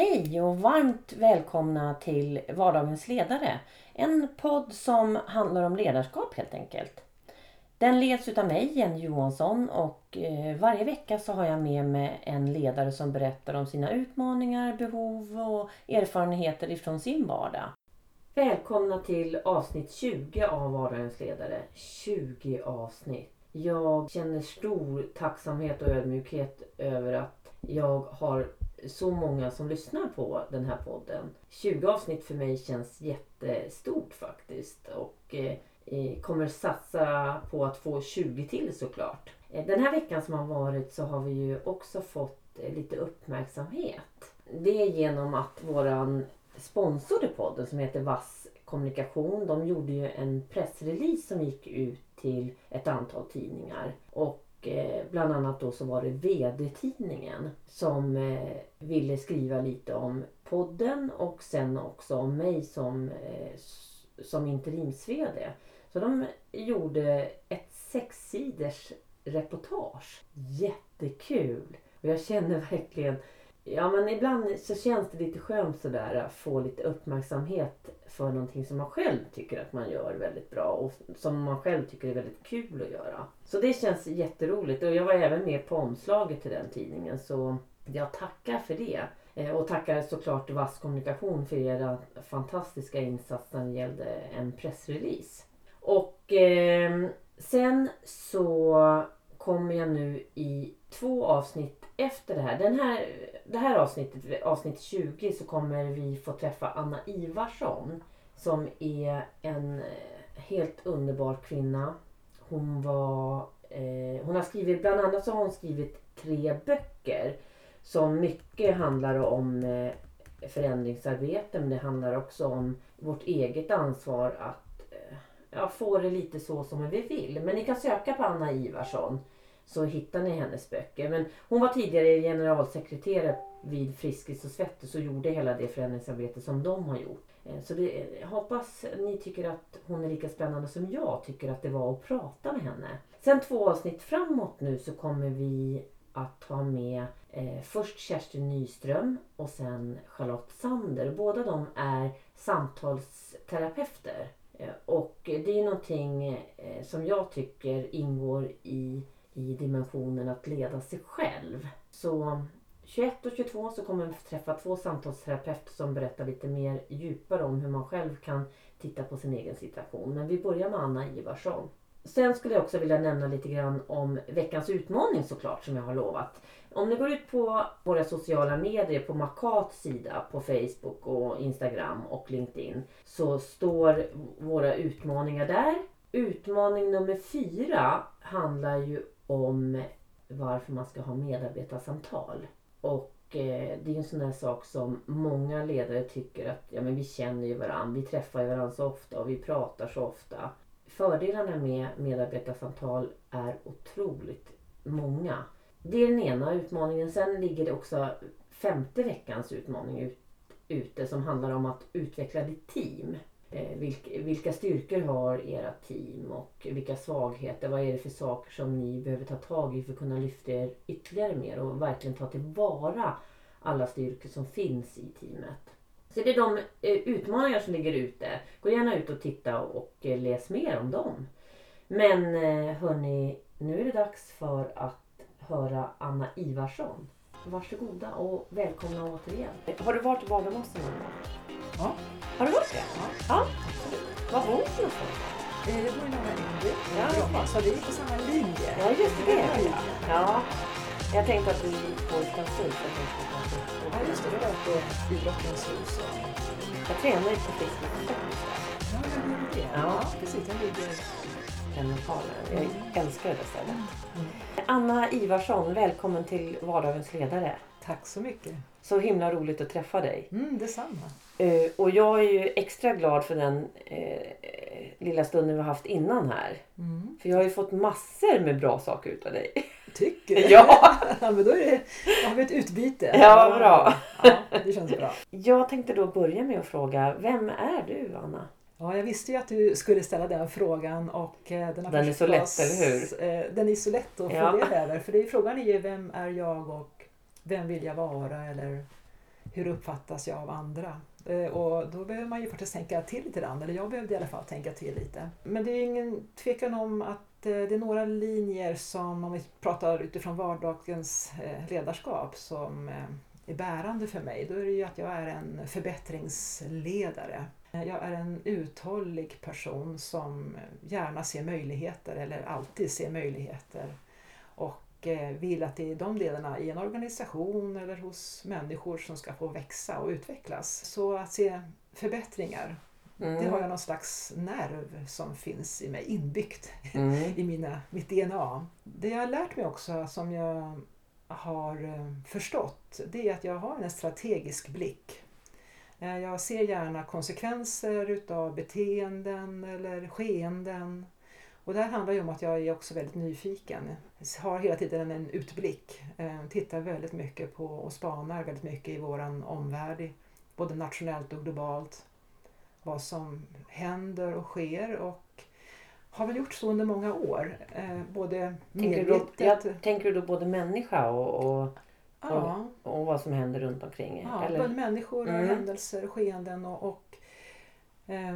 Hej och varmt välkomna till Vardagens ledare. En podd som handlar om ledarskap helt enkelt. Den leds utav mig, Jenny Johansson och eh, varje vecka så har jag med mig en ledare som berättar om sina utmaningar, behov och erfarenheter ifrån sin vardag. Välkomna till avsnitt 20 av Vardagens ledare. 20 avsnitt. Jag känner stor tacksamhet och ödmjukhet över att jag har så många som lyssnar på den här podden. 20 avsnitt för mig känns jättestort faktiskt. Och eh, kommer satsa på att få 20 till såklart. Eh, den här veckan som har varit så har vi ju också fått eh, lite uppmärksamhet. Det är genom att våran sponsor till podden som heter Vass Kommunikation. De gjorde ju en pressrelease som gick ut till ett antal tidningar. Och Eh, bland annat då så var det VD-tidningen som eh, ville skriva lite om podden och sen också om mig som, eh, som interims-VD. Så de gjorde ett sexsiders reportage. Jättekul! Och jag känner verkligen Ja men ibland så känns det lite skönt sådär att få lite uppmärksamhet för någonting som man själv tycker att man gör väldigt bra och som man själv tycker är väldigt kul att göra. Så det känns jätteroligt och jag var även med på omslaget till den tidningen så jag tackar för det. Eh, och tackar såklart Vass Kommunikation för era fantastiska insatser när det gällde en pressrelease. Och eh, sen så kommer jag nu i två avsnitt efter det här. Den här det här avsnittet, avsnitt 20, så kommer vi få träffa Anna Ivarsson som är en eh, helt underbar kvinna. Hon var eh, hon har skrivit, bland annat så har hon skrivit tre böcker som mycket handlar om eh, förändringsarbete men det handlar också om vårt eget ansvar att eh, ja, få det lite så som vi vill. Men ni kan söka på Anna Ivarsson så hittar ni hennes böcker. Men hon var tidigare generalsekreterare vid Friskis och Svettis och gjorde hela det förändringsarbete som de har gjort. Eh, så det, eh, jag hoppas ni tycker att hon är lika spännande som jag tycker att det var att prata med henne. Sen två avsnitt framåt nu så kommer vi att ha med eh, först Kerstin Nyström och sen Charlotte Sander. Båda de är samtalsterapeuter. Eh, och det är någonting eh, som jag tycker ingår i i dimensionen att leda sig själv. Så 21 och 22 så kommer vi träffa två samtalsterapeuter som berättar lite mer djupare om hur man själv kan titta på sin egen situation. Men vi börjar med Anna Ivarsson. Sen skulle jag också vilja nämna lite grann om veckans utmaning såklart som jag har lovat. Om ni går ut på våra sociala medier på Makats sida på Facebook och Instagram och LinkedIn så står våra utmaningar där. Utmaning nummer fyra handlar ju om varför man ska ha medarbetarsamtal. Och eh, det är en sån där sak som många ledare tycker att ja, men vi känner ju varandra, vi träffar ju varandra så ofta och vi pratar så ofta. Fördelarna med medarbetarsamtal är otroligt många. Det är den ena utmaningen. Sen ligger det också femte veckans utmaning ut, ute som handlar om att utveckla ditt team. Eh, vilka styrkor har era team och vilka svagheter? Vad är det för saker som ni behöver ta tag i för att kunna lyfta er ytterligare mer och verkligen ta tillvara alla styrkor som finns i teamet? Så det är de eh, utmaningar som ligger ute. Gå gärna ut och titta och eh, läs mer om dem. Men hörni, nu är det dags för att höra Anna Ivarsson. Varsågoda och välkomna återigen. Har du varit i Bagarmossen någon gång? Ja. Har du varit det? Ja. ja. Var någonstans? Eh, det bor i Norra Ängby. Ja, Bromma, så vi är på samma linje. Ja, just det. Ja. Jag tänkte att du gick på Stensund. Ja, just det. Det var på Idrottens hus. Jag tränar ju på Facebook. Ja, jag gjorde det. Ja. Ja, precis. Den ligger... Den lokalen. Jag Mm. älskar det stället. Mm. Anna Ivarsson, välkommen till Vardagens ledare. Tack så mycket. Så himla roligt att träffa dig. Mm, detsamma. Eh, och jag är ju extra glad för den eh, lilla stunden vi har haft innan här. Mm. För jag har ju fått massor med bra saker utav dig. Tycker du? Ja. ja, men då är det, då har vi ett utbyte. Ja, bra. Ja, det känns bra. Jag tänkte då börja med att fråga, vem är du Anna? Ja, jag visste ju att du skulle ställa den frågan och eh, den har Den är så lätt, eller hur? eh, Den är så lätt att Ja. fundera över. För det är, frågan är ju vem är jag och vem vill jag vara eller hur uppfattas jag av andra? Eh, och då behöver man ju faktiskt tänka till lite grann, eller jag behövde i alla fall tänka till lite. Men det är ingen tvekan om att eh, det är några linjer som, om vi pratar utifrån vardagens eh, ledarskap, som är bärande för mig. Då är det ju att jag är en förbättringsledare. Jag är en uthållig person som gärna ser möjligheter, eller alltid ser möjligheter. Och vill att det är de delarna i en organisation eller hos människor som ska få växa och utvecklas. Så att se förbättringar, mm. det har jag någon slags nerv som finns i mig inbyggt mm. i mina, mitt DNA. Det jag har lärt mig också som jag har eh, förstått det är att jag har en strategisk blick. Eh, jag ser gärna konsekvenser utav beteenden eller skeenden och det här handlar ju om att jag är också väldigt nyfiken. Jag har hela tiden en utblick. Eh, tittar väldigt mycket på och spanar väldigt mycket i våran omvärld. Både nationellt och globalt. Vad som händer och sker och har väl gjort så under många år. Eh, både tänker du, tänker du då både människa och, och, ja. och, och, vad som händer runt omkring? Ja, eller? både människor och mm. händelser, skeenden och, och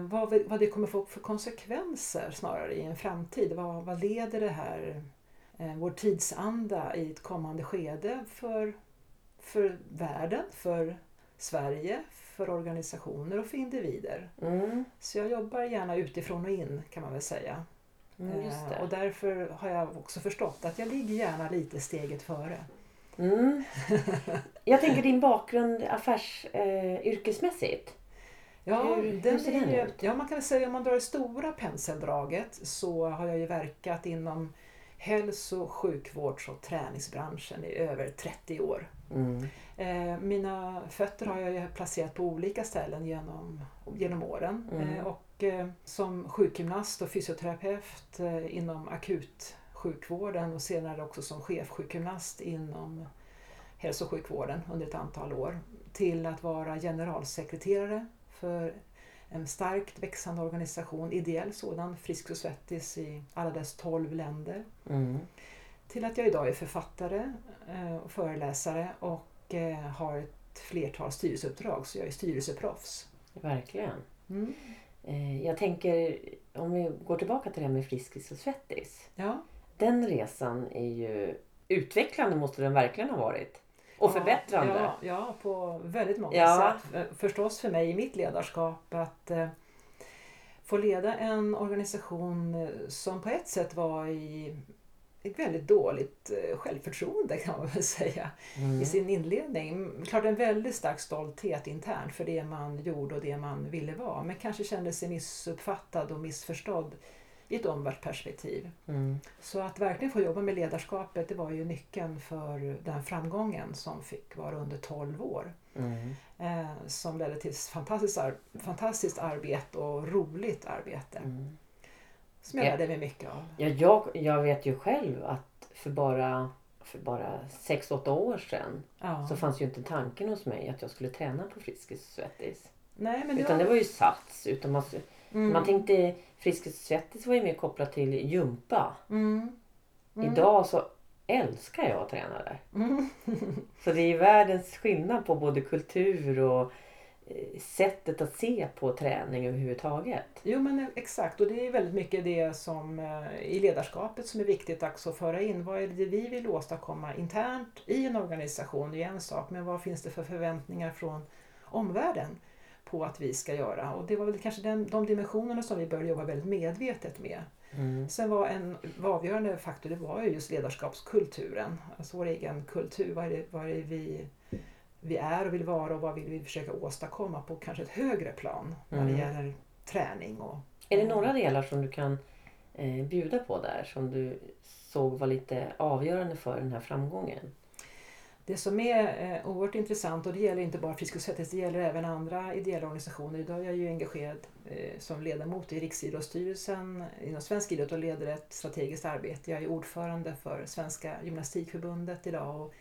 vad, vi, vad det kommer få för konsekvenser snarare i en framtid. Vad, vad leder det här, eh, vår tidsanda i ett kommande skede för, för världen, för Sverige, för organisationer och för individer. Mm. Så jag jobbar gärna utifrån och in kan man väl säga. Mm, eh, och därför har jag också förstått att jag ligger gärna lite steget före. Mm. Jag tänker din bakgrund affärs, eh, yrkesmässigt. Ja, hur, den hur ser den ut? Ja, man kan säga om man drar det stora penseldraget så har jag ju verkat inom hälso-, sjukvårds och träningsbranschen i över 30 år. Mm. Eh, mina fötter har jag placerat på olika ställen genom, genom åren. Mm. Eh, och eh, som sjukgymnast och fysioterapeut inom akutsjukvården och senare också som chefsjukgymnast inom hälso och sjukvården under ett antal år. Till att vara generalsekreterare för en starkt växande organisation, ideell sådan, Frisk och Svettis i alla dess 12 länder. Mm. Till att jag idag är författare och föreläsare och eh, har ett flertal styrelseuppdrag så jag är styrelseproffs. Verkligen. Mm. Eh, jag tänker, om vi går tillbaka till det här med Friskis och Svettis. Ja. Den resan är ju utvecklande måste den verkligen ha varit. Och förbättrande. Ja, ja, på väldigt många ja. sätt. Förstås för mig i mitt ledarskap att eh, få leda en organisation eh, som på ett sätt var i ett väldigt dåligt eh, självförtroende kan man väl säga mm. i sin inledning. Klart en väldigt stark stolthet internt för det man gjorde och det man ville vara men kanske kände sig missuppfattad och missförstådd i ett omvärldsperspektiv. Mm. Så att verkligen få jobba med ledarskapet det var ju nyckeln för den framgången som fick vara under 12 år. Mm. Eh, som ledde till fantastiskt, ar fantastiskt arbete och roligt arbete. Mm. Som jag lärde mig mycket av. Ja, jag, jag vet ju själv att för bara, för bara 6-8 år sedan ja. så fanns ju inte tanken hos mig att jag skulle träna på Friskis Svettis. Nej, men utan var... det var ju Sats. Utan man, mm. man tänkte Friskis Svettis var ju mer kopplat till gympa. Mm. Mm. Idag så älskar jag att träna där. Mm. så det är världens skillnad på både kultur och Eh, sättet att se på träning överhuvudtaget. Jo men exakt och det är väldigt mycket det som eh, i ledarskapet som är viktigt också att föra in. Vad är det vi vill åstadkomma internt i en organisation? Det är en sak men vad finns det för förväntningar från omvärlden på att vi ska göra? Och det var väl kanske den, de dimensionerna som vi började jobba väldigt medvetet med. Mm. Sen var en var avgörande faktor det var ju just ledarskapskulturen, alltså vår egen kultur. Vad är det, vad är det vi vi är och vill vara och vad vill vi försöka åstadkomma på kanske ett högre plan när det mm. gäller träning. Och, är det några delar som du kan eh, bjuda på där som du såg var lite avgörande för den här framgången? Det som är eh, oerhört intressant och det gäller inte bara Frisk och Svettis, det gäller även andra ideella organisationer. Idag är jag ju engagerad eh, som ledamot i Riksidrottsstyrelsen inom svensk idrott och leder ett strategiskt arbete. Jag är ordförande för Svenska Gymnastikförbundet idag och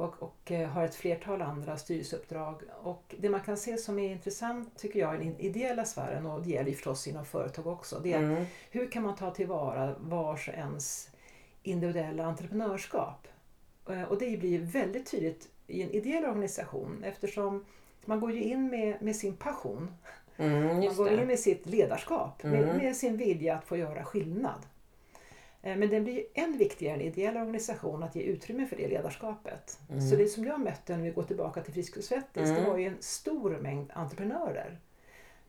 och, och eh, har ett flertal andra styrelseuppdrag. Och det man kan se som är intressant tycker jag i den ideella sfären och det gäller förstås inom företag också. Det är mm. hur kan man ta tillvara vars och ens individuella entreprenörskap? Eh, och det blir väldigt tydligt i en ideell organisation eftersom man går ju in med, med sin passion. Mm, Man går in det. med sitt ledarskap, med, Mm. med sin vilja att få göra skillnad. Eh, Men det blir ju än viktigare i en ideell organisation att ge utrymme för det ledarskapet. Mm. Så det som jag mötte när vi går tillbaka till Frisk och Svettis, det Mm. var ju en stor mängd entreprenörer.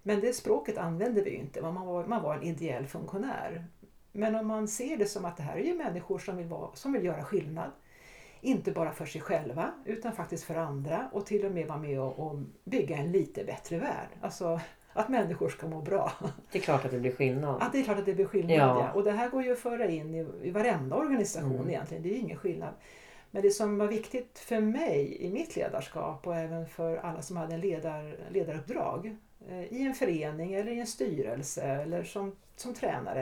Men det språket använde vi ju inte, man var, man var en ideell funktionär. Men om man ser det som att det här är ju människor som vill, vara, som vill göra skillnad. Inte bara för sig själva utan faktiskt för andra och till och med vara med och, och bygga en lite bättre värld. Alltså att människor ska må bra. Det är klart att det blir skillnad. Ja, det är klart att det blir skillnad. Ja. Ja. Och det här går ju att föra in i, i varenda organisation Mm. egentligen. Det är ju ingen skillnad. Men det som var viktigt för mig i mitt ledarskap och även för alla som hade en ledar, ledaruppdrag eh, i en förening eller i en styrelse eller som, som tränare.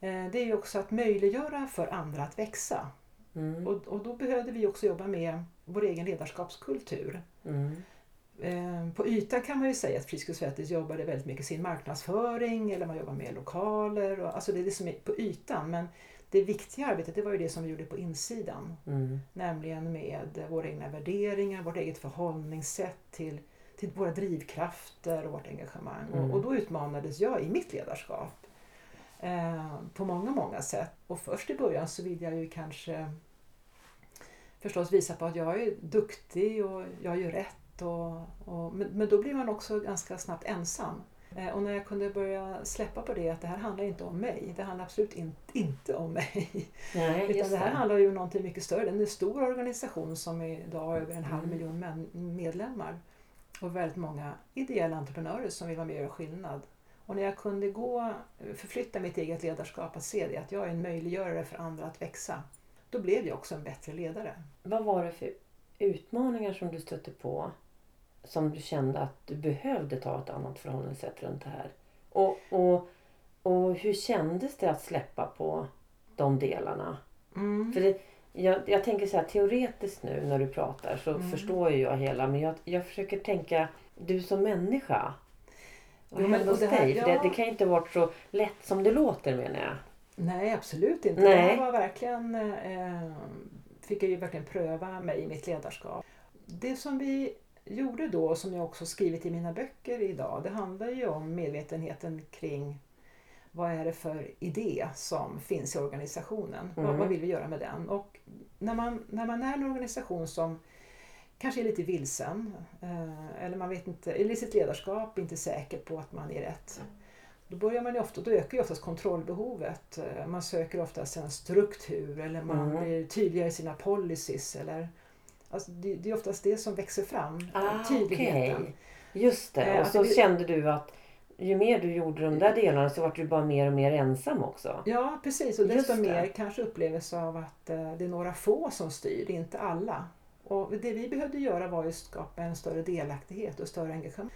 Eh, det är ju också att möjliggöra för andra att växa. Mm. Och, och då behövde vi också jobba med vår egen ledarskapskultur. Mm. Eh, På ytan kan man ju säga att Frisk och Svettis jobbade väldigt mycket sin marknadsföring eller man jobbar med lokaler. Och, alltså det är det som är på ytan men det viktiga arbetet det var ju det som vi gjorde på insidan. Mm. Nämligen med våra egna värderingar, vårt eget förhållningssätt till, till våra drivkrafter och vårt engagemang. Mm. Och, och då utmanades jag i mitt ledarskap eh, på många, många sätt. Och först i början så vill jag ju kanske förstås visa på att jag är duktig och jag gör rätt. Och, och, men, men då blir man också ganska snabbt ensam. Eh, och när jag kunde börja släppa på det att det här handlar inte om mig. Det handlar absolut in, inte om mig. Nej, Utan det här det. handlar ju om någonting mycket större. Det är en stor organisation som idag har över en halv Mm. miljon medlemmar. Och väldigt många ideella entreprenörer som vill vara med och göra skillnad. Och när jag kunde gå, förflytta mitt eget ledarskap att se det, att jag är en möjliggörare för andra att växa. Då blev jag också en bättre ledare. Vad var det för utmaningar som du stötte på som du kände att du behövde ta ett annat förhållningssätt runt det här? Och, och, och hur kändes det att släppa på de delarna? För det, jag, jag tänker så här teoretiskt nu när du pratar så Mm. förstår ju jag hela men jag, jag försöker tänka du som människa. Vad Jo, men- hände hos dig? För det, det kan ju inte ha varit så lätt som det låter menar jag. Nej, absolut inte. Nej. Det här var verkligen, eh, fick jag ju verkligen pröva mig i mitt ledarskap. Det som vi gjorde då, som jag också skrivit i mina böcker idag, det handlar ju om medvetenheten kring vad är det för idé som finns i organisationen? Vad, Mm. vad vill vi göra med den? Och när man, när man är en organisation som kanske är lite vilsen eh, eller man vet inte, eller i sitt ledarskap inte säker på att man är rätt. Då, börjar man ofta, då ökar ju oftast kontrollbehovet. Eh, Man söker oftast en struktur eller man Mm. blir tydligare i sina policies. Eller, alltså det, det är oftast det som växer fram, Ah, tydligheten. okej. Just det. Eh, och att så vi- kände du att ju mer du gjorde de där delarna så var du bara mer och mer ensam också. Ja, precis. Och desto det. mer kanske upplevelse av att det är några få som styr, inte alla. Och det vi behövde göra var att skapa en större delaktighet och större engagemang.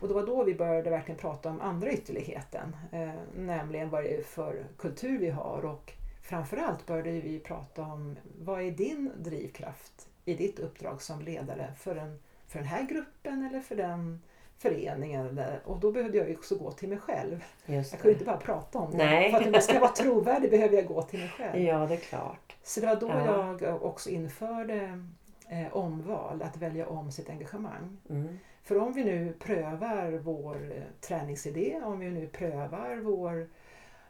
Och det var då vi började verkligen prata om andra ytterligheten, eh, nämligen vad det är för kultur vi har och framförallt började vi prata om vad är din drivkraft i ditt uppdrag som ledare för, en, för den här gruppen eller för den föreningen. Och då behövde jag också gå till mig själv. Jag det. inte bara prata om det. Nej. För att jag ska vara trovärdig behöver jag gå till mig själv. Ja, det är klart. Så det var då Ja. jag också införde eh, omval, att välja om sitt engagemang. Mm. För om vi nu prövar vår eh, träningsidé, om vi nu prövar vår,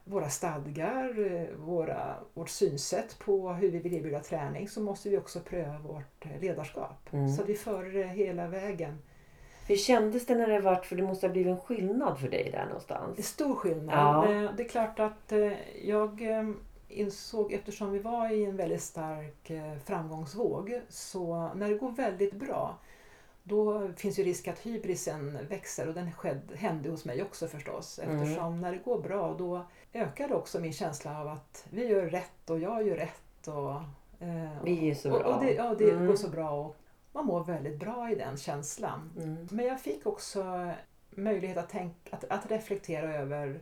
våra stadgar, eh, våra, vårt synsätt på hur vi vill erbjuda träning så måste vi också pröva vårt eh, ledarskap. Mm. Så att vi för det hela vägen. Hur kändes det när det vart, för det måste ha blivit en skillnad för dig där Det är någonstans? stor skillnad. Ja. Det är klart att jag insåg, eftersom vi var i en väldigt stark eh, framgångsvåg, så när det går väldigt bra då finns ju risk att hybrisen växer och den sked, hände hos mig också förstås. Mm. Eftersom när det går bra då ökar också min känsla av att vi gör rätt och jag gör rätt. Och, eh, Vi är så och, bra. och det, ja, det Mm. går så bra och man mår väldigt bra i den känslan. Mm. Men jag fick också möjlighet att, tänka, att, att reflektera över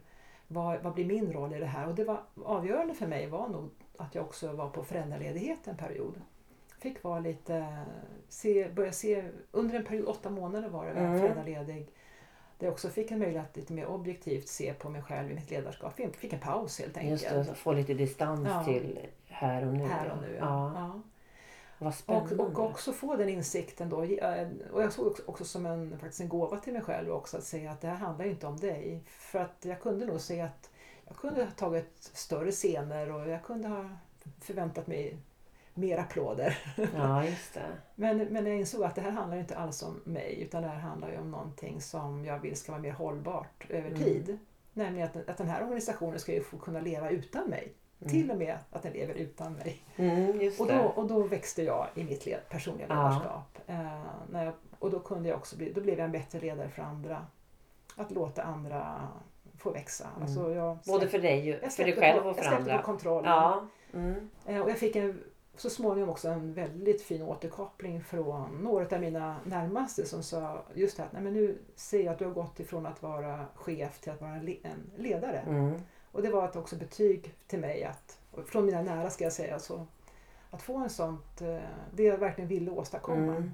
vad, vad blir min roll i det här? Och det var avgörande för mig var nog att jag också var på föräldraledighet en period. Fick vara lite, se, börja se, under en period, åtta månader var det, var jag Mm. föräldraledig. Där jag också fick en möjlighet att lite mer objektivt se på mig själv i mitt ledarskap. Fick, fick en paus helt enkelt. Just det, få lite distans Ja. till här och nu. Här och nu, ja. ja. Ja. Och, och också få den insikten då. eh, Och jag såg också, också som en, faktiskt en gåva till mig själv också att säga att det här handlar inte om dig. För att jag kunde nog se att jag kunde ha tagit större scener och jag kunde ha förväntat mig mer applåder. Ja, just det. Men, men jag insåg att det här handlar inte alls om mig utan det här handlar ju om någonting som jag vill ska vara mer hållbart över Mm. tid. Nämligen att, att den här organisationen ska ju få kunna leva utan mig. Mm. Till och med att den lever utan mig. Mm, Och då, och då växte jag i mitt led, personliga Ja. ledarskap. Eh, när jag, och då, kunde jag också bli, då blev jag en bättre ledare för andra. Att låta andra få växa. Mm. Alltså jag Både för dig, jag för dig själv på- och för Jag släppte andra. på kontrollen. Ja. Mm. Eh, Och jag fick en, så småningom också en väldigt fin återkoppling från några av mina närmaste som sa just det här, nej men nu ser jag att du har gått ifrån att vara chef till att vara en ledare. Mm. Och det var ett också betyg till mig att, från mina nära ska jag säga, så, att få en sånt, eh, det jag verkligen ville åstadkomma. Mm.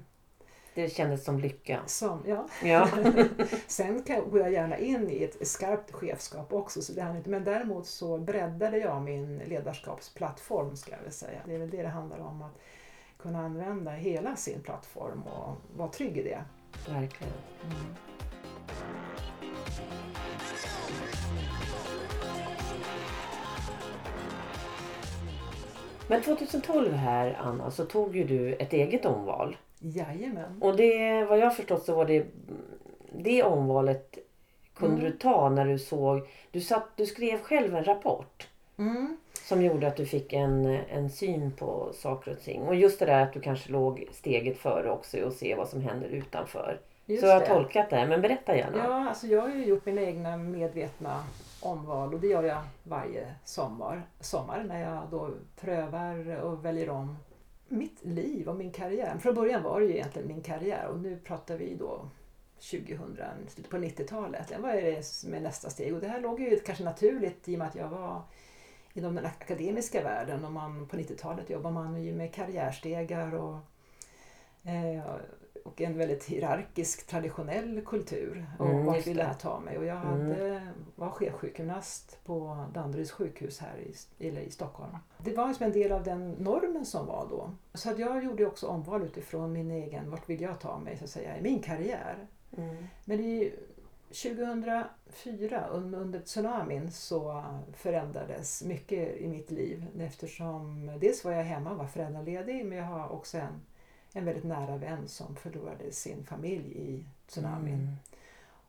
Det kändes som lycka. Som, ja. Ja. Sen kan, går jag gärna in i ett skarpt chefskap också, så det handlar inte, men däremot så breddade jag min ledarskapsplattform ska jag väl säga. Det är väl det det handlar om, att kunna använda hela sin plattform och vara trygg i det. Verkligen. Men 2012 här Anna så tog ju du ett eget omval. Jajamän. Och det, vad jag förstått så var det det omvalet kunde Mm. du ta när du såg, du, satt, du skrev själv en rapport Mm. som gjorde att du fick en, en syn på saker och ting. Och just det där att du kanske låg steget före också och se vad som händer utanför. Just så jag har det. tolkat det, men berätta gärna. Ja, alltså jag har ju gjort mina egna medvetna omval och det gör jag varje sommar, sommar när jag då prövar och väljer om mitt liv och min karriär. Från början var det ju egentligen min karriär och nu pratar vi då 2000, slutet på 90-talet. Vad är det som är nästa steg? Och det här låg ju kanske naturligt i och med att jag var inom den akademiska världen och man, på 90-talet jobbar man ju med karriärstegar och eh, och en väldigt hierarkisk traditionell kultur. Och Mm, vart ville det. här ta mig? Och jag Mm. hade, var chefsjukgymnast på Danderyds sjukhus här i, eller i Stockholm. Det var som en del av den normen som var då. Så att jag gjorde också omval utifrån min egen, vart vill jag ta mig så att säga, i min karriär. Mm. Men i 2004 un- under tsunamin så förändrades mycket i mitt liv eftersom dels var jag hemma och var föräldraledig men jag har också en, en väldigt nära vän som förlorade sin familj i tsunamin. Mm.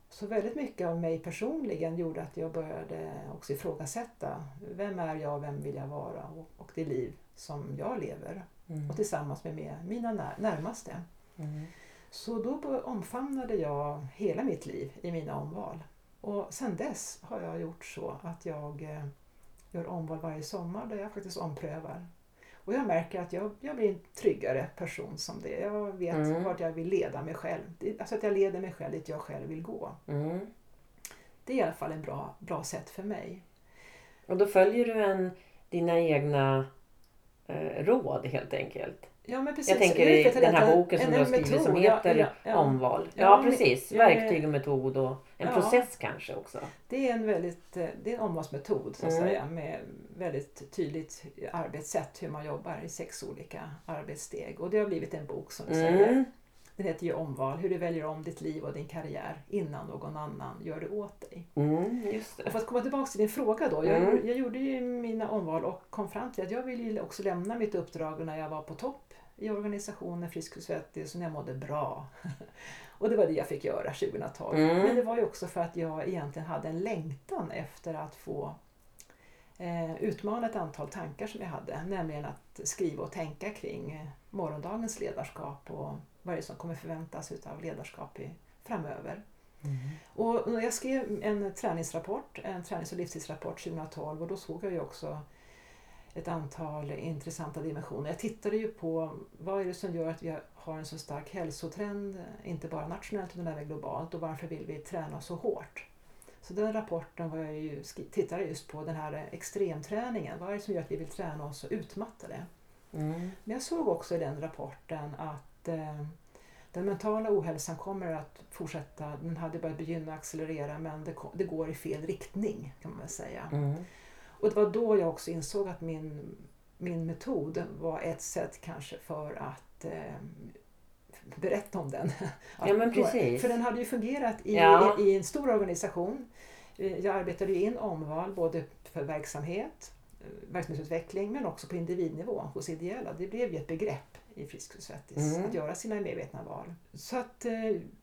Så väldigt mycket av mig personligen gjorde att jag började också ifrågasätta vem är jag, vem vill jag vara och, och det liv som jag lever Mm. och tillsammans med mina när, närmaste. Mm. Så då omfamnade jag hela mitt liv i mina omval. Och sen dess har jag gjort så att jag eh, gör omval varje sommar där jag faktiskt omprövar. Och jag märker att jag, jag blir en tryggare person som det. Jag vet Mm. vart jag vill leda mig själv. Alltså att jag leder mig själv dit jag själv vill gå. Mm. Det är i alla fall en bra, bra sätt för mig. Och då följer du en, dina egna eh, råd helt enkelt. Ja, men precis. Jag tänker i den här en- boken som du har skrivit som heter ja, ja. Omval. Ja, precis. Verktyg och metod och en process kanske också. Det är en väldigt eh, det är en omvalsmetod så att Mm. säga med väldigt tydligt arbetssätt hur man jobbar i sex olika arbetssteg. Och det har blivit en bok som du säger. Mm. Den heter ju Omval, hur du väljer om ditt liv och din karriär innan någon annan gör det åt dig. Mm, just Och det. för att komma tillbaka till din fråga då. Jag, Mm. gjorde- jag gjorde ju mina omval och kom fram till att jag ville också lämna mitt uppdrag när jag var på topp i organisationen Frisk och svettig, så när jag mådde bra. och det var det jag fick göra 2012. Mm. Men det var ju också för att jag egentligen hade en längtan efter att få eh, utmana ett antal tankar som jag hade. Nämligen att skriva och tänka kring eh, morgondagens ledarskap och vad det är som kommer förväntas av ledarskap i, framöver. Mm. Och jag skrev en träningsrapport, en tränings och livstidsrapport 2012 och då såg jag ju också ett antal intressanta dimensioner. Jag tittade ju på vad är det som gör att vi har en så stark hälsotrend, inte bara nationellt utan även globalt och varför vill vi träna så hårt? Så den rapporten var jag ju, tittade just på den här extremträningen. Vad är det som gör att vi vill träna oss så utmattade? Mm. Men jag såg också i den rapporten att eh, den mentala ohälsan kommer att fortsätta. Den hade börjat begynna accelerera men det, det går i fel riktning kan man väl säga. Mm. Och det var då jag också insåg att min min metod var ett sätt kanske för att eh, berätta om den. Ja, men precis. För den hade ju fungerat i, Ja. i, i en stor organisation. Eh, Jag arbetade in omval både för verksamhet, eh, verksamhetsutveckling men också på individnivå hos ideella. Det blev ju ett begrepp i Frisk och Svettis, Mm. att göra sina medvetna val. Så att eh,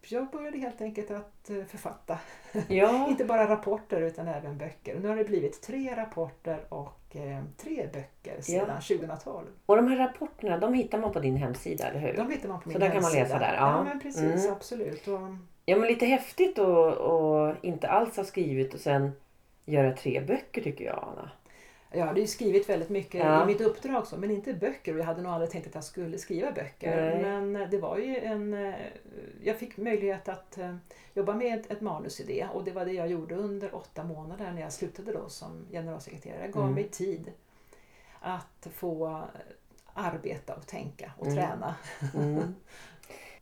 jag började helt enkelt att eh, författa. Ja, Inte bara rapporter utan även böcker. Nu har det blivit tre rapporter och eh, tre böcker sedan 2012. och de här rapporterna de hittar man på din hemsida, eller hur? De hittar man på min Så där kan man hemsida. läsa där, Ja, ja. men precis, Mm. absolut. Och, Ja, men lite häftigt att inte alls ha skrivit och sen göra tre böcker tycker jag, Anna. Jag hade ju skrivit väldigt mycket Ja. i mitt uppdrag också, men inte böcker. Och jag hade nog aldrig tänkt att jag skulle skriva böcker. Nej. Men eh, det var ju en... eh, Jag fick möjlighet att eh, jobba med ett, manusidé och det var det jag gjorde under åtta månader när jag slutade då som generalsekreterare. Jag gav Mm. mig tid att få arbeta och tänka och Mm. träna. Mm.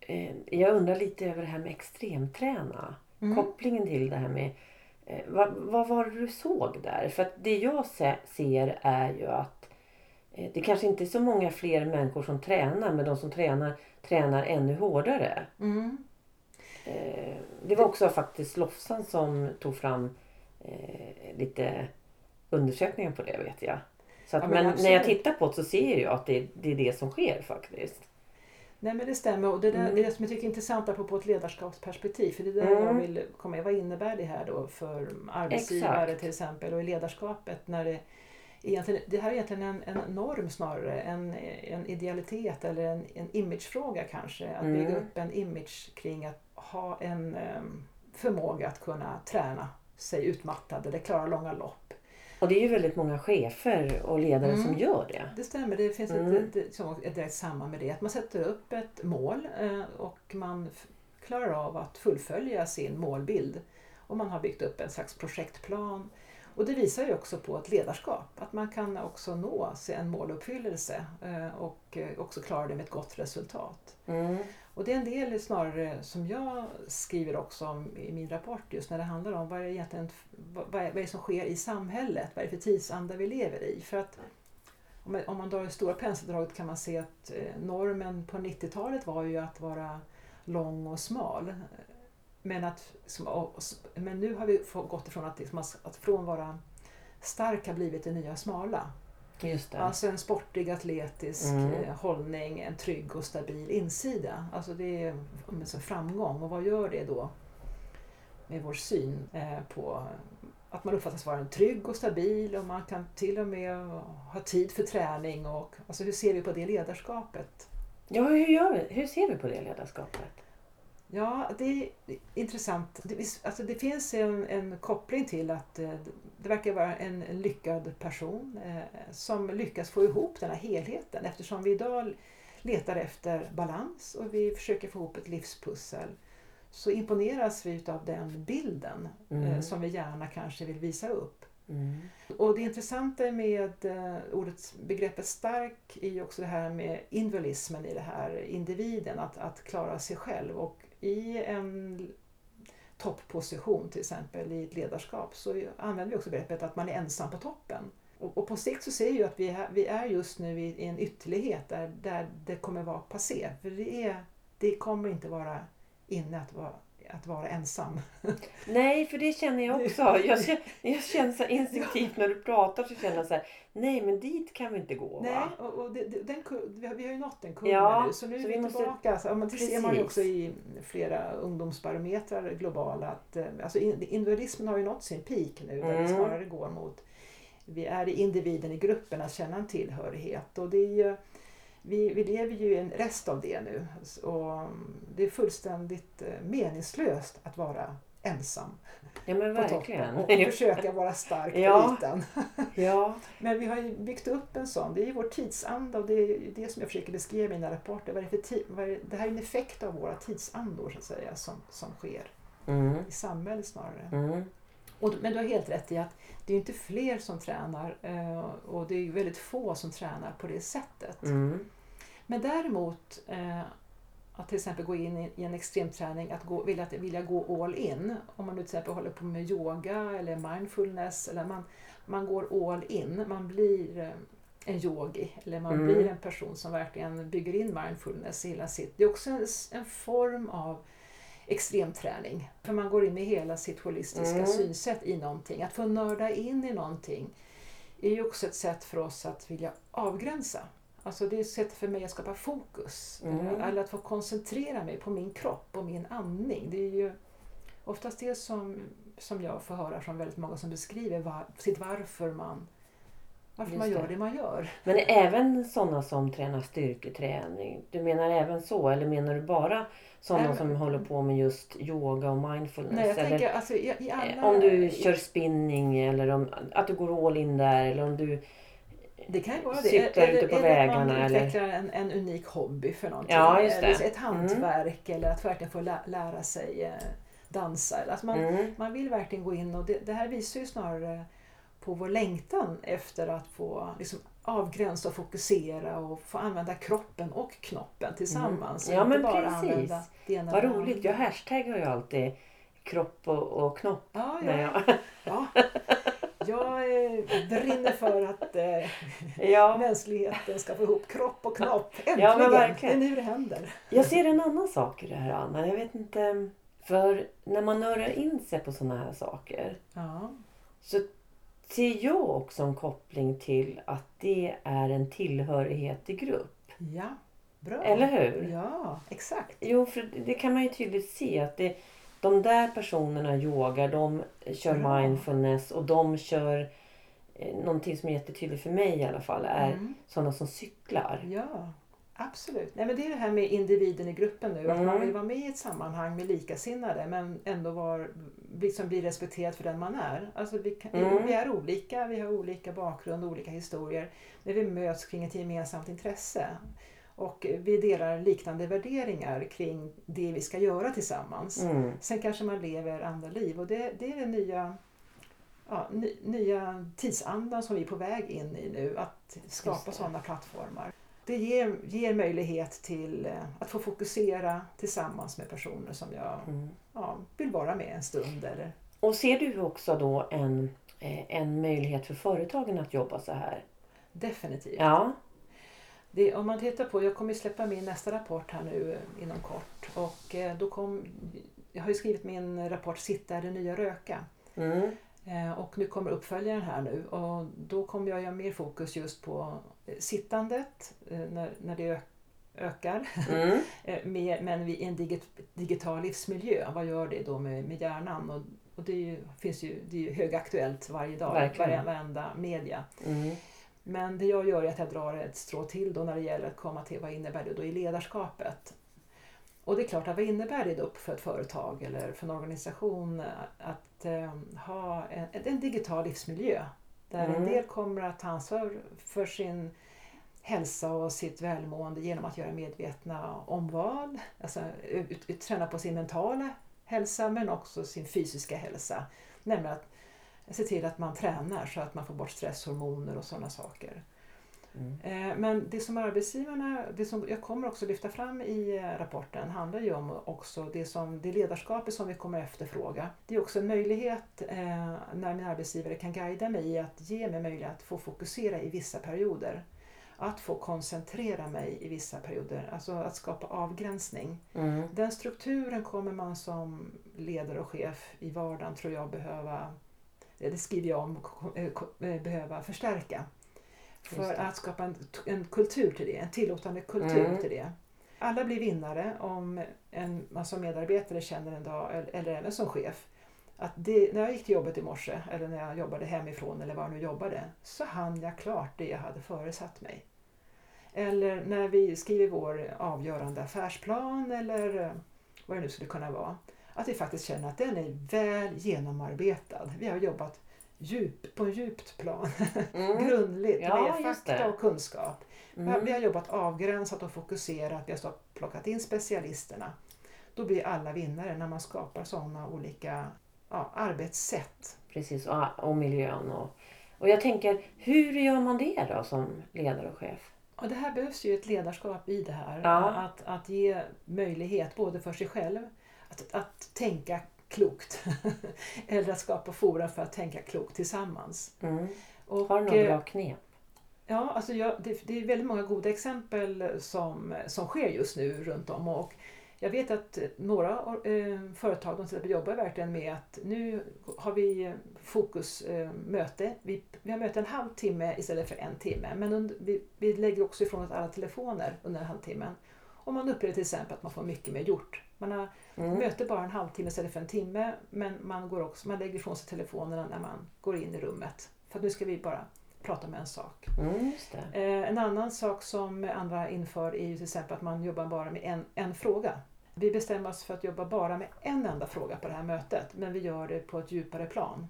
Jag undrar lite över det här med extremträna. Mm. Kopplingen till det här med... eh, Vad, vad var det du såg där? För att det jag se, ser är ju att eh, det kanske inte är så många fler människor som tränar men de som tränar tränar ännu hårdare. Mm. Eh, Det var också faktiskt Lofsan som tog fram lite undersökningar på det vet jag. Så att, Ja, men men när jag tittar på det så ser jag att det, det är det som sker faktiskt. Nej men det stämmer och det, där, Mm. det är det som jag tycker är intressant apropå ett ledarskapsperspektiv. För det är där Mm. jag vill komma in. Vad innebär det här då för arbetsgivare Exakt. till exempel och i ledarskapet när det Egentligen, det här är egentligen en, en norm snarare, en, en idealitet eller en, en imagefråga kanske. Att Mm. bygga upp en image kring att ha en em, förmåga att kunna träna sig utmattad eller klara långa lopp. Och det är ju väldigt många chefer och ledare Mm. som gör det. Det stämmer, det finns Mm. ett, ett, direkt samband med det. Att man sätter upp ett mål eh, och man klarar av att fullfölja sin målbild. Och man har byggt upp en slags projektplan. Och det visar ju också på ett ledarskap, att man kan också nå en måluppfyllelse eh, och eh, också klara det med ett gott resultat. Mm. Och det är en del snarare som jag skriver också om i min rapport just när det handlar om vad är, egentligen, vad är, vad är som sker i samhället, vad är det för tidsanda vi lever i. För att om man, om man drar det stora penseldraget kan man se att eh, normen på 90-talet var ju att vara lång och smal. Men, att, men nu har vi gått ifrån att, liksom, att från vara stark har blivit det nya smala. Just det. Alltså en sportig, atletisk Mm. eh, hållning, en trygg och stabil insida. Alltså det är en framgång. Och vad gör det då med vår syn eh, på att man uppfattas vara en trygg och stabil och man kan till och med ha tid för träning. Och, alltså hur ser vi på det ledarskapet? Ja, hur, gör vi? hur ser vi på det ledarskapet? Ja, det är intressant. Det, alltså det finns en, en koppling till att eh, det verkar vara en, lyckad person eh, som lyckas få ihop den här helheten eftersom vi idag letar efter balans och vi försöker få ihop ett livspussel så imponeras vi av den bilden eh, Mm. som vi gärna kanske vill visa upp. Mm. Och det intressanta med eh, ordet, begreppet stark är ju också det här med individualismen i det här, individen, att, att klara sig själv. Och i en toppposition till exempel i ett ledarskap så använder vi också begreppet att man är ensam på toppen. Och, och på sikt så ser jag ju att vi är, vi är just nu i, i en ytterlighet där, där det kommer vara passé. För det, är, det kommer inte vara inne att vara, att vara ensam. Nej, för det känner jag också. Jag känner, jag känner så instinktivt när du pratar så känner jag så här, nej men dit kan vi inte gå. Nej, Va? och, och det, den, vi, har, vi har ju nått den kurvan Ja, nu så nu är så vi vi måste- tillbaka. Alltså, men det ser man ju Precis. också i flera ungdomsbarometrar globala att eh, alltså, in- individualismen har ju nått sin peak nu där Mm. det snarare går mot vi är individen i gruppen att känna en tillhörighet och det är ju, vi, vi lever ju i en rest av det nu och det är fullständigt eh, meningslöst att vara ensam Ja men på verkligen. och försöka vara stark på Ja. ytan. ja. Men vi har ju byggt upp en sån, det är ju vår tidsanda och det är det som jag försöker beskriva i mina rapporter. Vad det, för ti- vad det, det här är en effekt av våra tidsandor så att säga som, som sker Mm. i samhället snarare. Mm. Och, men du har helt rätt i att det är inte fler som tränar eh, och det är väldigt få som tränar på det sättet. Mm. Men däremot eh, att till exempel gå in i, en extremträning, att gå, vilja, att vilja gå all in. Om man nu till exempel håller på med yoga eller mindfulness eller man, man går all in. Man blir eh, en yogi eller man Mm. blir en person som verkligen bygger in mindfulness i hela sitt. Det är också en, en form av extremträning. För man går in med hela sitt holistiska Mm. synsätt i någonting. Att få nörda in i någonting är ju också ett sätt för oss att vilja avgränsa. Alltså det är ett sätt för mig att skapa fokus. Mm. Eller, eller att få koncentrera mig på min kropp och min andning. Det är ju oftast det som, som jag får höra från väldigt många som beskriver var, sitt varför man varför Just man gör det. det man gör. Men även sådana som tränar styrketräning? Du menar även så eller menar du bara sådana Nej, men- som håller på med just yoga och mindfulness? Nej, jag eller, tänker alltså i, i eh, alla... Om du kör spinning eller om, att du går all in där eller om du... Det kan vara det. Cyklar ute på eller att man vägarna, eller- utvecklar en, en unik hobby för någonting. Ja, just det. Eller ett hantverk eller att verkligen få lä lära sig eh, dansa. Alltså man, Mm, man vill verkligen gå in och det, det här visar ju snarare på vår längtan efter att få liksom, avgränsa och fokusera och få använda kroppen och knoppen tillsammans. Mm. Ja, men bara precis. vad roligt. Jag hashtaggar ju alltid kropp och, och knopp. Ja, När ja, jag, ja. Jag eh, brinner för att eh, ja, mänskligheten ska få ihop kropp och knopp. Äntligen! Ja, men verkligen. Det är nu det händer. jag ser en annan sak i det här Anna. Jag vet inte. För när man nördar in sig på sådana här saker Ja, så ser jag också en koppling till att det är en tillhörighet i grupp. ja. bra. Eller hur? Ja, exakt. Jo, för det kan man ju tydligt se att det, de där personerna yogar, de kör Bra. mindfulness och de kör eh, någonting som är jättetydligt för mig i alla fall är Mm. sådana som cyklar. Ja, absolut. Nej, men det är det här med individen i gruppen nu. Att Mm. man vill vara med i ett sammanhang med likasinnade men ändå var, liksom bli respekterad för den man är. Alltså vi, kan, Mm. vi är olika, vi har olika bakgrund, olika historier. Men vi möts kring ett gemensamt intresse. Och vi delar liknande värderingar kring det vi ska göra tillsammans. Mm. Sen kanske man lever andra liv och det, det är den nya, ja, ny, nya tidsandan som vi är på väg in i nu. Att skapa sådana plattformar. Det ger, ger möjlighet till eh, att få fokusera tillsammans med personer som jag Mm. ja, vill vara med en stund. Eller, Och ser du också då en, eh, en möjlighet för företagen att jobba så här? definitivt. Ja. Det, om man tittar på, jag kommer släppa min nästa rapport här nu eh, inom kort. Och då kom, jag har ju skrivit min rapport Sitta är det nya röka. Mm. Och nu kommer uppföljaren här nu och då kommer jag göra mer fokus just på sittandet eh, när, när det ökar. Mm. Eh, med, men i en digit, digital livsmiljö, vad gör det då med, med hjärnan? Och, och det är ju, finns ju, det är ju högaktuellt varje dag, Verkligen. varenda media. Mm. Men det jag gör är att jag drar ett strå till då när det gäller att komma till vad innebär det då i ledarskapet. Och det är klart, att vad innebär det då för ett företag eller för en organisation att eh, ha en, en digital livsmiljö där Mm. en del kommer att ta ansvar för sin hälsa och sitt välmående genom att göra medvetna omval, alltså ut, ut, träna på sin mentala hälsa men också sin fysiska hälsa. Nämligen att se till att man tränar så att man får bort stresshormoner och sådana saker. Mm. Eh, Men det som arbetsgivarna, det som jag kommer också lyfta fram i eh, rapporten handlar ju om också det, som, det ledarskapet som vi kommer efterfråga. Det är också en möjlighet eh, när min arbetsgivare kan guida mig i att ge mig möjlighet att få fokusera i vissa perioder. Att få koncentrera mig i vissa perioder, alltså att skapa avgränsning. Mm. Den strukturen kommer man som ledare och chef i vardagen tror jag behöva, det skriver jag om, eh, behöva förstärka. För att skapa en, en kultur till det, en tillåtande kultur Mm. till det. Alla blir vinnare om en, som medarbetare känner en dag, eller, eller även som chef, att det, när jag gick till jobbet i morse eller när jag jobbade hemifrån eller var jag nu jobbade så hann jag klart det jag hade föresatt mig. Eller när vi skriver vår avgörande affärsplan eller eh, vad det nu skulle kunna vara. Att vi faktiskt känner att den är väl genomarbetad. Vi har jobbat djup, på en djupt plan, Mm. grundligt Ja, med fakta och kunskap. Mm. Vi har jobbat avgränsat och fokuserat, vi har plockat in specialisterna. Då blir alla vinnare när man skapar sådana olika ja, arbetssätt. Precis, och, och miljön. Och, och jag tänker, hur gör man det då som ledare och chef? Och det här behövs ju ett ledarskap i det här. Ja. Att, att ge möjlighet både för sig själv att, att tänka klokt eller att skapa forum för att tänka klokt tillsammans. Mm. Och, Har du några eh, bra knep? Ja, alltså jag, det, det är väldigt många goda exempel som, som sker just nu runt om. Och jag vet att några eh, företag de till jobbar verkligen med att nu har vi fokusmöte. Eh, vi, vi har möte en halvtimme istället för en timme. Men under, vi, vi lägger också ifrån oss alla telefoner under en halvtimme. Och man upplever till exempel att man får mycket mer gjort. Man har mm. möte bara en halvtimme istället för en timme men man, går också, man lägger ifrån sig telefonerna när man går in i rummet. För nu ska vi bara prata om en sak. Mm, eh, en annan sak som andra inför är ju till exempel att man jobbar bara med en, en fråga. Vi bestämmer oss för att jobba bara med en enda fråga på det här mötet men vi gör det på ett djupare plan.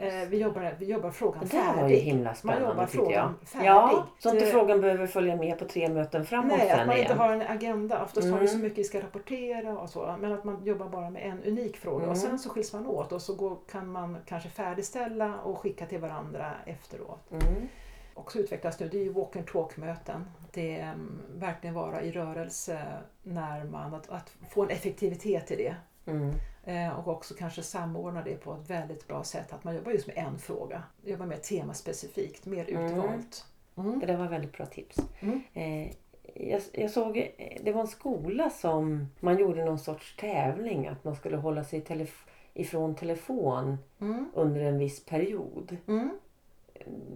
Eh, vi, jobbar, vi jobbar frågan färdig. Det var ju himla spännande man jobbar tycker jag. Färdig. Ja, så inte frågan behöver följa med på tre möten framåt Nej, sen att man igen. inte har en agenda. Oftast mm. har vi så mycket vi ska rapportera och så. Men att man jobbar bara med en unik fråga mm. och sen så skiljs man åt och så går, kan man kanske färdigställa och skicka till varandra efteråt. Mm. Också utvecklas nu, det är ju walk and talk möten. Det är um, verkligen vara i rörelse när man, att, att få en effektivitet i det. Mm. Eh, och också kanske samordna det på ett väldigt bra sätt. Att man jobbar just med en fråga. Jobbar mer temaspecifikt, mer mm. utvalt. Mm. Det var väldigt bra tips. Mm. Eh, jag, jag, såg, det var en skola som man gjorde någon sorts tävling. Att man skulle hålla sig telef ifrån telefon mm. under en viss period. Mm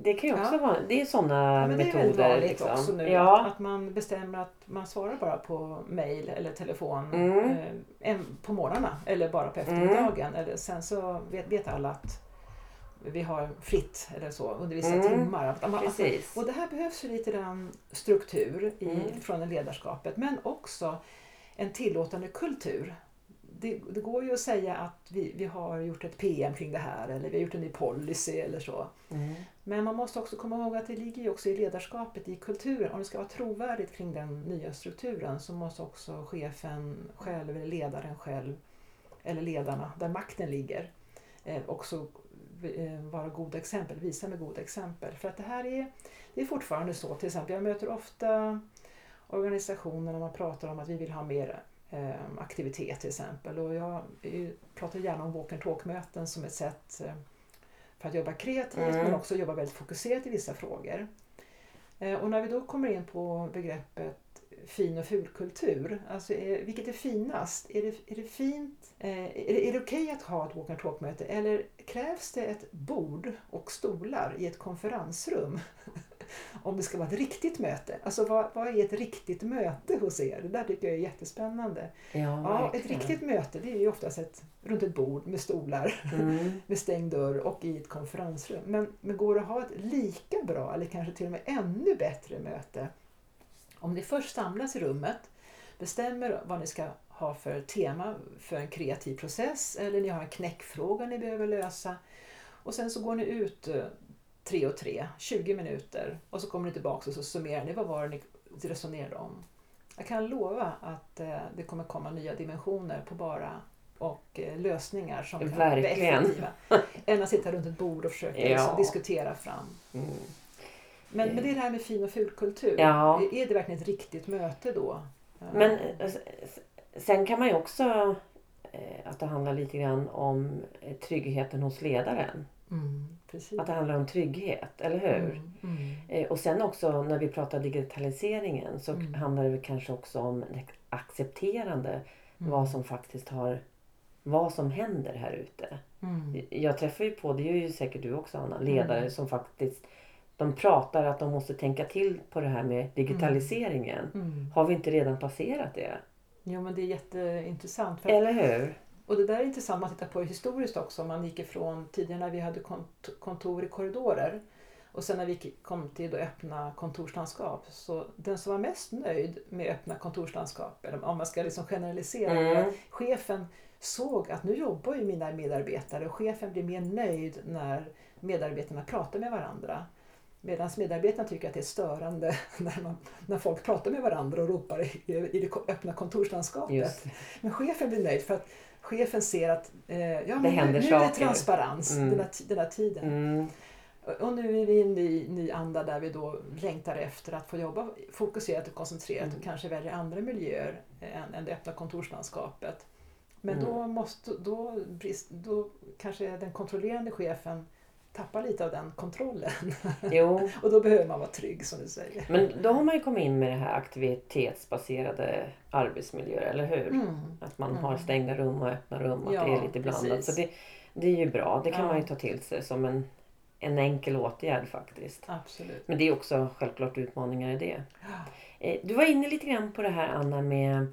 det kan ju också ja. vara, det är sådana ja, metoder. Det är väldigt vanligt liksom. också nu ja. att, man bestämmer att man svarar bara på mail eller telefon mm. eh, på morgnarna eller bara på eftermiddagen. Mm. Eller sen så vet, vet alla att vi har fritt eller så under vissa mm. timmar. Precis. och det här behövs ju lite grann struktur i, mm. från ledarskapet men också en tillåtande kultur det, det, går ju att säga att vi, vi har gjort ett PM kring det här eller vi har gjort en ny policy eller så. Mm. Men man måste också komma ihåg att det ligger ju också i ledarskapet, i kulturen. Om det ska vara trovärdigt kring den nya strukturen så måste också chefen själv eller ledaren själv eller ledarna, där makten ligger, eh, också eh, vara goda exempel, visa med goda exempel. För att det här är, det är fortfarande så, till exempel jag möter ofta organisationer när man pratar om att vi vill ha mer aktivitet till exempel. Och jag pratar gärna om walk and talk-möten som ett sätt eh, för att jobba kreativt mm. men också jobba väldigt fokuserat i vissa frågor. Eh, och när vi då kommer in på begreppet fin och fulkultur, alltså är, vilket är finast? Är det, är det fint? Eh, är det, är det okej okay att ha ett walk and talk-möte eller krävs det ett bord och stolar i ett konferensrum om det ska vara ett riktigt möte. Alltså vad, vad är ett riktigt möte hos er? Det där tycker jag är jättespännande. Ja, ja ett riktigt möte det är ju oftast ett, runt ett bord med stolar mm. med stängd dörr och i ett konferensrum. Men, men går det att ha ett lika bra eller kanske till och med ännu bättre möte om ni först samlas i rummet, bestämmer vad ni ska ha för tema för en kreativ process eller ni har en knäckfråga ni behöver lösa och sen så går ni ut eh, tre och tre, 20 minuter och så kommer ni tillbaka och så summerar ni vad var det ni resonerade om. Jag kan lova att eh, det kommer komma nya dimensioner på bara och eh, lösningar som kan Verkligen. vara effektiva. Än att sitta runt ett bord och försöka ja. liksom, diskutera fram. Mm. Men, men det är det här med fin och fulkultur. Ja. Är det verkligen ett riktigt möte då? Men eh, sen kan man ju också att det handlar lite grann om tryggheten hos ledaren. Mm. Att det handlar om trygghet, eller hur? Mm, mm. Eh, och sen också när vi pratar digitaliseringen så mm. handlar det kanske också om accepterande mm. vad som faktiskt har vad som händer här ute. Mm. Jag träffar ju på, det gör ju säkert du också Anna, ledare som faktiskt de pratar att de måste tänka till på det här med digitaliseringen. Har vi inte redan passerat det? Ja men det är jätteintressant. För Eller hur? Och det där är intressant man tittar på historiskt också. Man gick ifrån tidigare när vi hade kontor i korridorer och sen när vi kom till att öppna kontorslandskap. Så den som var mest nöjd med öppna kontorslandskap, eller om man ska liksom generalisera, Mm. chefen såg att nu jobbar ju mina medarbetare och chefen blir mer nöjd när medarbetarna pratar med varandra. Medan medarbetarna tycker att det är störande när, man, när folk pratar med varandra och ropar i, i det öppna kontorslandskapet. Just. Men chefen blir nöjd för att chefen ser att eh, ja, Det nu, nu är det transparens Mm. den, här, den här tiden. Mm. Och nu är vi i en ny, ny anda där vi då längtar efter att få jobba fokuserat och koncentrerat Mm. och kanske välja andra miljöer än, än det öppna kontorslandskapet. Men Mm. då, måste, då, brist, då kanske den kontrollerande chefen tappar lite av den kontrollen. Jo, och då behöver man vara trygg som du säger. men då har man ju kommit in med det här aktivitetsbaserade arbetsmiljöer, eller hur? Mm. Att man Mm. har stängda rum och öppna rum och att det Ja, är lite blandat. precis. Så det, det är ju bra. Det kan Ja. man ju ta till sig som en, en enkel åtgärd faktiskt. Absolut. Men det är också självklart utmaningar i det. Ja. Eh, Du var inne lite grann på det här Anna med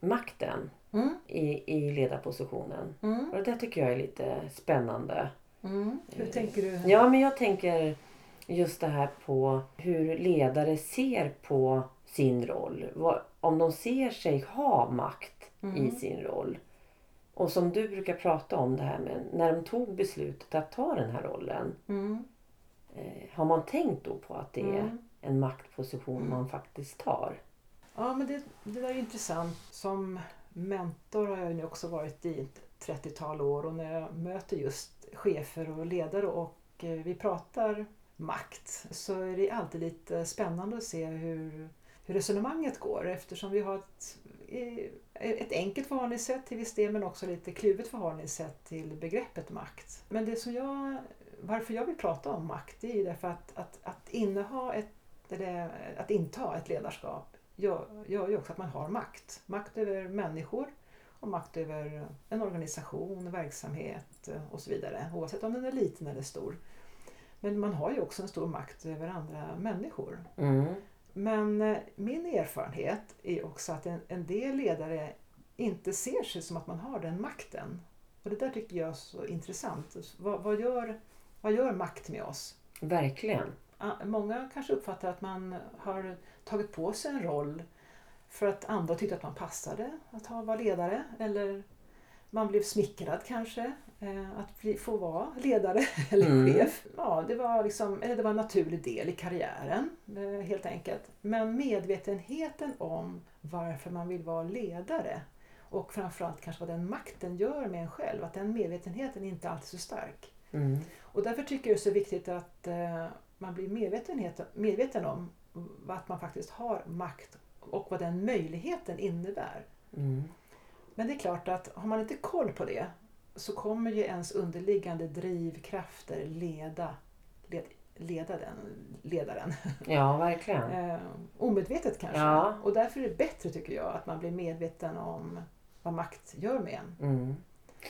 makten Mm. i, i ledarpositionen. Mm. Och det tycker jag är lite spännande. Mm. Hur tänker du? Ja, men jag tänker just det här på hur ledare ser på sin roll. Om de ser sig ha makt i Mm. sin roll. Och som du brukar prata om det här med när de tog beslutet att ta den här rollen. Mm. Eh, har man tänkt då på att det är Mm. en maktposition man faktiskt tar? Ja, men det, det där är intressant. Som mentor har jag nu också varit i ett 30-tal år och när jag möter just chefer och ledare och eh, vi pratar makt så är det alltid lite spännande att se hur, hur resonemanget går eftersom vi har ett, eh, ett enkelt förhållningssätt till viss del men också lite kluvet förhållningssätt till begreppet makt. Men det som jag, varför jag vill prata om makt det är ju därför att, att, att inneha ett, eller att inta ett ledarskap gör, gör ju också att man har makt. Makt över människor och makt över en organisation, verksamhet och så vidare. Oavsett om den är liten eller stor. Men man har ju också en stor makt över andra människor. Mm. Men eh, min erfarenhet är också att en, en del ledare inte ser sig som att man har den makten. Och det där tycker jag är så intressant. Vad, vad, gör, vad gör makt med oss? Verkligen. Många kanske uppfattar att man har tagit på sig en roll för att andra tyckte att man passade att vara ledare. Eller man blev smickrad kanske eh, att bli, få vara ledare eller Mm. chef. Ja, det, var liksom, eller det var en naturlig del i karriären eh, helt enkelt. Men medvetenheten om varför man vill vara ledare och framförallt kanske vad den makten gör med en själv, att den medvetenheten inte alltid är så stark. Mm. Och därför tycker jag det är så viktigt att eh, man blir medvetenhet, medveten om att man faktiskt har makt och vad den möjligheten innebär. Mm. Men det är klart att har man inte koll på det så kommer ju ens underliggande drivkrafter leda, led, leda den ledaren. Ja, verkligen. Eh, omedvetet kanske. Ja. Och därför är det bättre tycker jag att man blir medveten om vad makt gör med en. Mm.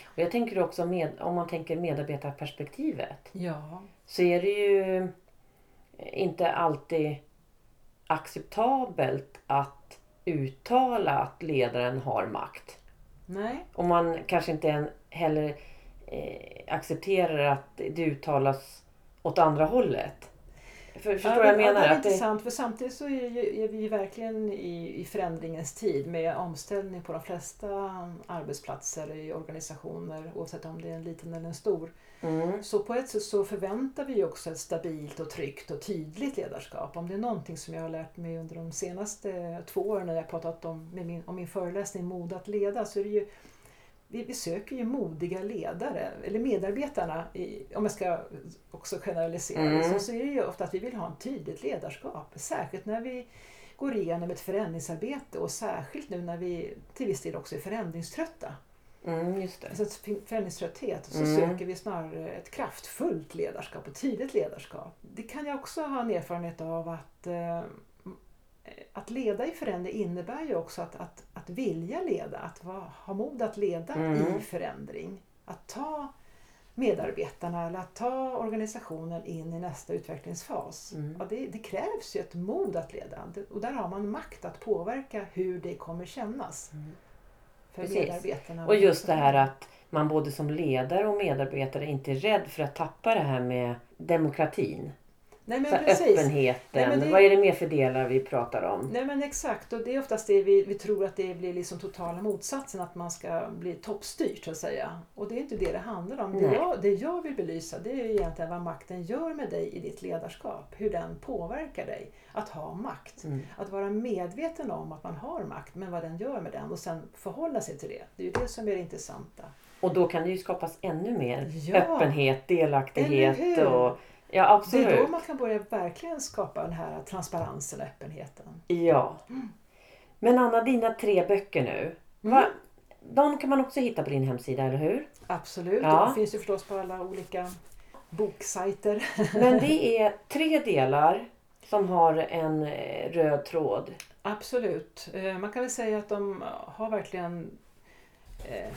Och jag tänker också med, om man tänker medarbetarperspektivet. Ja. så är det ju inte alltid acceptabelt att uttala att ledaren har makt. Nej. Och man kanske inte än heller eh, accepterar att det uttalas åt andra hållet. För, förstår Ja, vad jag men- ja, menar? Det är att det, intressant för samtidigt så är, ju, är vi verkligen i, i förändringens tid med omställning på de flesta arbetsplatser i organisationer oavsett om det är en liten eller en stor. Mm, Så på ett sätt så förväntar vi också ett stabilt och tryggt och tydligt ledarskap. Om det är någonting som jag har lärt mig under de senaste två åren när jag pratat om, med min, om min föreläsning Mod att leda så är det ju vi, vi söker ju modiga ledare, eller medarbetarna, i, om jag ska också generalisera Mm. så, så är det ju ofta att vi vill ha ett tydligt ledarskap. Särskilt när vi går igenom ett förändringsarbete och särskilt nu när vi till viss del också är förändringströtta. Mm, just det. Alltså ett förändringströtthet så Mm. söker vi snarare ett kraftfullt ledarskap och tydligt ledarskap. Det kan jag också ha en erfarenhet av att eh, att leda i förändring innebär ju också att, att, att vilja leda, att va, ha mod att leda Mm. i förändring. Att ta medarbetarna eller att ta organisationen in i nästa utvecklingsfas. Mm. Ja, det, det krävs ju ett mod att leda och där har man makt att påverka hur det kommer kännas. Mm. För Precis. medarbetarna. Och just det här att man både som ledare och medarbetare inte är rädd för att tappa det här med demokratin. Nej men precis. öppenheten. Nej, men det- Vad är det mer för delar vi pratar om? Nej men exakt och det är oftast det vi, vi tror att det blir liksom totala motsatsen att man ska bli toppstyrt så att säga. Och det är inte det det handlar om. Det jag, det jag vill belysa det är ju egentligen vad makten gör med dig i ditt ledarskap. Hur den påverkar dig att ha makt. Mm. Att vara medveten om att man har makt men vad den gör med den och sen förhålla sig till det. Det är ju det som är det intressanta. Och då kan det ju skapas ännu mer Ja. öppenhet, delaktighet och... Ja, Det är absolut. då man kan börja verkligen skapa den här transparensen och öppenheten. Ja. Men Anna, dina tre böcker nu. Va, de kan man också hitta på din hemsida, eller hur? Absolut, Ja. de finns ju förstås på alla olika boksajter. Men det är tre delar som har en eh, röd tråd. Absolut. Eh, Man kan väl säga att de har verkligen eh,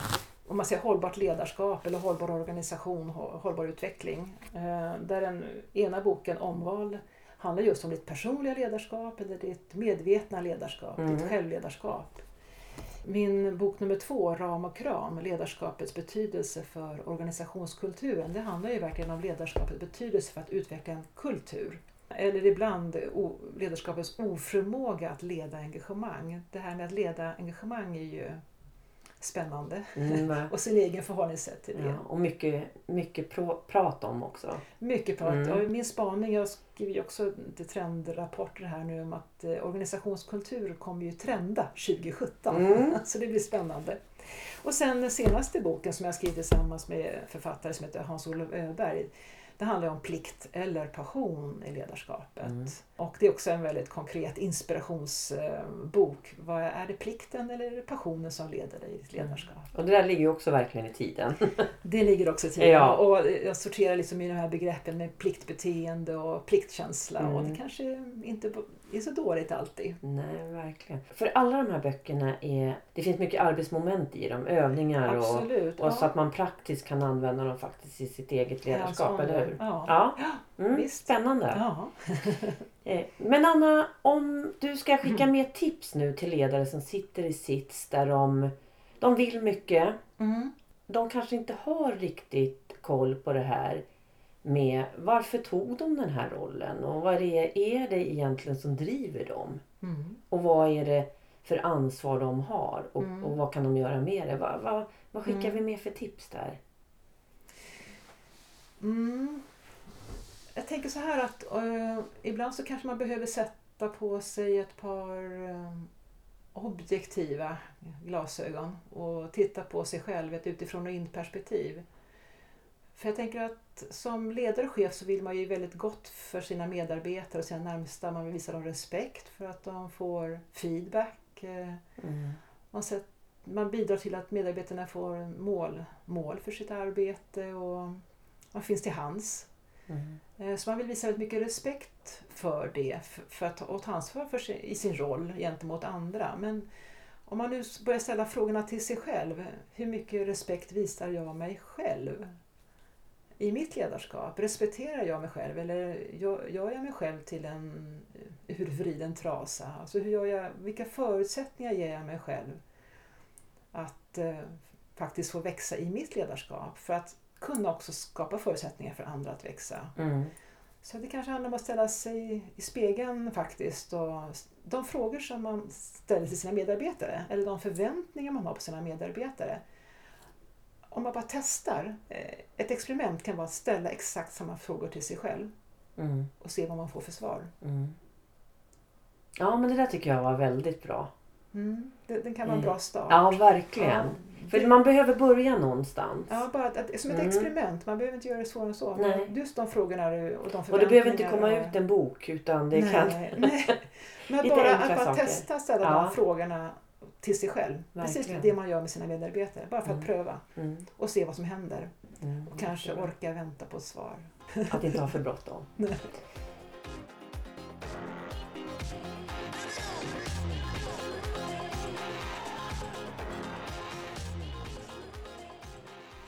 om man säger hållbart ledarskap eller hållbar organisation, hå- hållbar utveckling. Eh, Där den ena boken, Omval, handlar just om ditt personliga ledarskap eller ditt medvetna ledarskap, Mm. ditt självledarskap. Min bok nummer två, Ram och kram, ledarskapets betydelse för organisationskulturen. Det handlar ju verkligen om ledarskapets betydelse för att utveckla en kultur. Eller ibland ledarskapets oförmåga att leda engagemang. Det här med att leda engagemang är ju spännande. Mm? Och sin egen förhållningssätt till det. ja, och mycket, mycket pro- prat om också. Mycket prat. Mm. Och min spaning, jag skriver ju också till trendrapporter här nu om att eh, organisationskultur kommer ju trenda 2017. Mm. Så det blir spännande. Och sen den senaste boken som jag skrivit tillsammans med författare som heter Hans-Olof Öberg. Det handlar om plikt eller passion i ledarskapet. Mm. Och det är också en väldigt konkret inspirationsbok. Vad är det plikten eller är det passionen som leder dig i ditt ledarskap? Och det där ligger ju också verkligen i tiden. Det ligger också i tiden. Ja. Och jag sorterar liksom i de här begreppen med pliktbeteende och pliktkänsla. Och Mm. det kanske inte är så dåligt alltid. Nej, verkligen. För alla de här böckerna är... Det finns mycket arbetsmoment i dem. Övningar och, Absolut. och så att man praktiskt kan använda dem faktiskt i sitt eget ledarskap, Hands-on. eller hur? Ja. Ja. Mm, visst. spännande. Ja. Eh, Men Anna, om du ska skicka med tips nu till ledare som sitter i sits där de, de vill mycket. Mm. De kanske inte har riktigt koll på det här med varför tog de den här rollen och vad det är, är det egentligen som driver dem? Mm. Och vad är det för ansvar de har och, Mm. och vad kan de göra med det? Vad, vad, vad skickar Mm. vi med för tips där? Mm. Jag tänker så här att eh, ibland så kanske man behöver sätta på sig ett par eh, objektiva glasögon och titta på sig själv ett utifrån och in perspektiv. För jag tänker att som ledare och chef så vill man ju väldigt gott för sina medarbetare och sina närmsta. Man vill visa dem respekt för att de får feedback. Mm. man, sett, man bidrar till att medarbetarna får mål, mål för sitt arbete och man finns till hands. Mm. Eh, Så man vill visa väldigt mycket respekt för det, för att och ta ansvar för sin, i sin roll gentemot andra. Men om man nu börjar ställa frågorna till sig själv, hur mycket respekt visar jag mig själv? I mitt ledarskap, respekterar jag mig själv eller gör jag mig själv till en urvriden trasa? Alltså hur gör jag, vilka förutsättningar ger jag mig själv att eh, faktiskt få växa i mitt ledarskap för att kunna också skapa förutsättningar för andra att växa. Mm. Så det kanske handlar om att ställa sig i spegeln faktiskt och de frågor som man ställer till sina medarbetare eller de förväntningar man har på sina medarbetare. Om man bara testar, eh, ett experiment kan vara att ställa exakt samma frågor till sig själv Mm. och se vad man får för svar. Mm. Ja, men det där tycker jag var väldigt bra. Mm. Det, det kan vara en bra start. Ja, verkligen. Ja, För man behöver börja någonstans. Ja, bara att, att, som ett Mm. experiment. Man behöver inte göra det svårare än så. Nej. Just de frågorna och de och det behöver inte komma och- ut en bok utan det nej, kan... nej. Men bara att bara saker. testa ställa Ja. de frågorna till sig själv. Precis Verkligen. det man gör med sina medarbetare. Bara för att Mm. pröva Mm. och se vad som händer. Mm. Och kanske orka vänta på ett svar. Att inte ha för bråttom.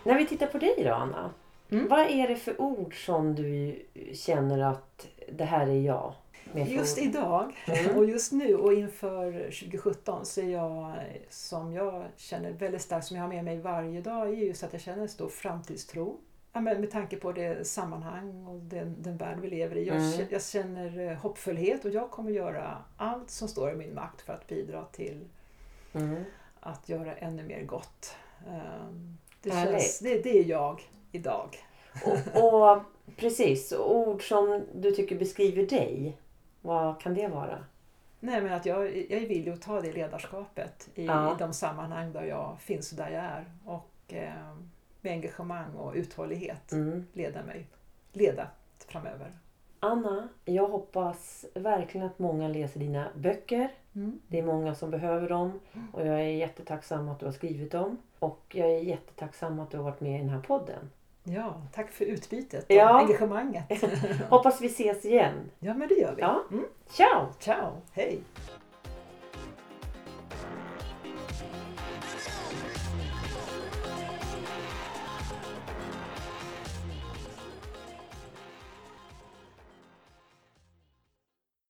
När vi tittar på dig då Anna. Mm. Vad är det för ord som du känner att det här är jag? Just idag Mm. och just nu och inför 2017 så är jag, som jag känner väldigt starkt, som jag har med mig varje dag, är just att jag känner en stor framtidstro. Ja, men med tanke på det sammanhang och den, den värld vi lever i. Jag, Mm. jag känner eh, hoppfullhet och jag kommer göra allt som står i min makt för att bidra till Mm. att göra ännu mer gott. Ehm, Det, känns, det, det är jag idag. Och, och precis, ord som du tycker beskriver dig. Vad kan det vara? Nej, men att jag, jag är villig att ta det ledarskapet i, Ja. i de sammanhang där jag finns och där jag är. Och eh, med engagemang och uthållighet Mm. leda mig, leda framöver. Anna, jag hoppas verkligen att många läser dina böcker. Mm. Det är många som behöver dem och jag är jättetacksam att du har skrivit dem. Och jag är jättetacksam att du har varit med i den här podden. Ja, tack för utbytet och Ja. engagemanget. Hoppas vi ses igen. ja, men det gör vi. Ja. Mm. Ciao! Ciao, hej!